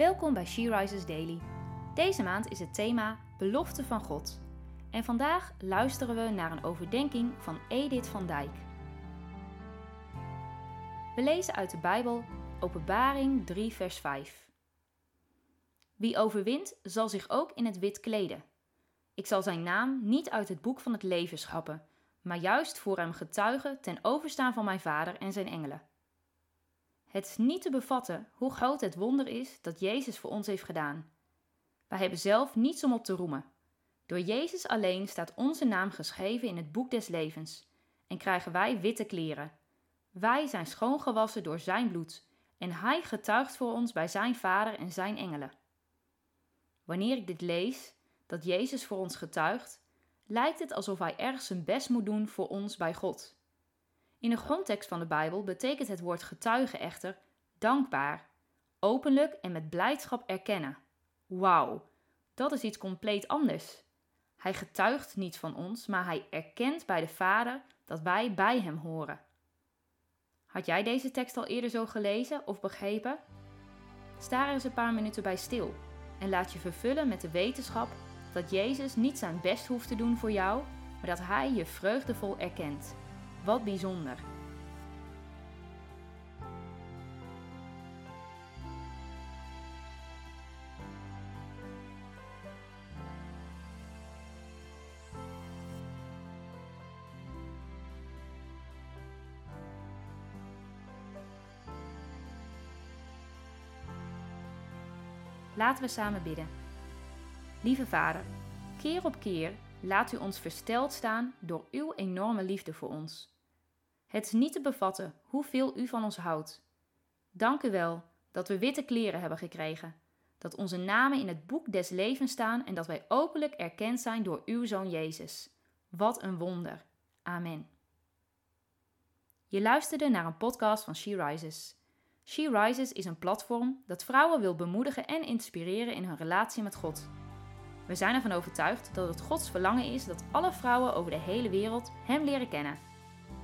Welkom bij She Rises Daily. Deze maand is het thema Belofte van God. En vandaag luisteren we naar een overdenking van Edith van Dijk. We lezen uit de Bijbel Openbaring 3, vers 5. Wie overwint, zal zich ook in het wit kleden. Ik zal zijn naam niet uit het boek van het leven schrappen, maar juist voor hem getuigen ten overstaan van mijn Vader en zijn engelen. Het is niet te bevatten hoe groot het wonder is dat Jezus voor ons heeft gedaan. Wij hebben zelf niets om op te roemen. Door Jezus alleen staat onze naam geschreven in het boek des levens en krijgen wij witte kleren. Wij zijn schoongewassen door zijn bloed en hij getuigt voor ons bij zijn Vader en zijn engelen. Wanneer ik dit lees, dat Jezus voor ons getuigt, lijkt het alsof hij erg zijn best moet doen voor ons bij God. In de grondtekst van de Bijbel betekent het woord getuige echter dankbaar, openlijk en met blijdschap erkennen. Wauw, dat is iets compleet anders. Hij getuigt niet van ons, maar hij erkent bij de Vader dat wij bij hem horen. Had jij deze tekst al eerder zo gelezen of begrepen? Sta er eens een paar minuten bij stil en laat je vervullen met de wetenschap dat Jezus niet zijn best hoeft te doen voor jou, maar dat hij je vreugdevol erkent. Wat bijzonder. Laten we samen bidden. Lieve Vader, keer op keer laat u ons versteld staan door uw enorme liefde voor ons. Het is niet te bevatten hoeveel u van ons houdt. Dank u wel dat we witte kleren hebben gekregen, dat onze namen in het boek des levens staan en dat wij openlijk erkend zijn door uw Zoon Jezus. Wat een wonder. Amen. Je luisterde naar een podcast van She Rises. She Rises is een platform dat vrouwen wil bemoedigen en inspireren in hun relatie met God. We zijn ervan overtuigd dat het Gods verlangen is dat alle vrouwen over de hele wereld Hem leren kennen.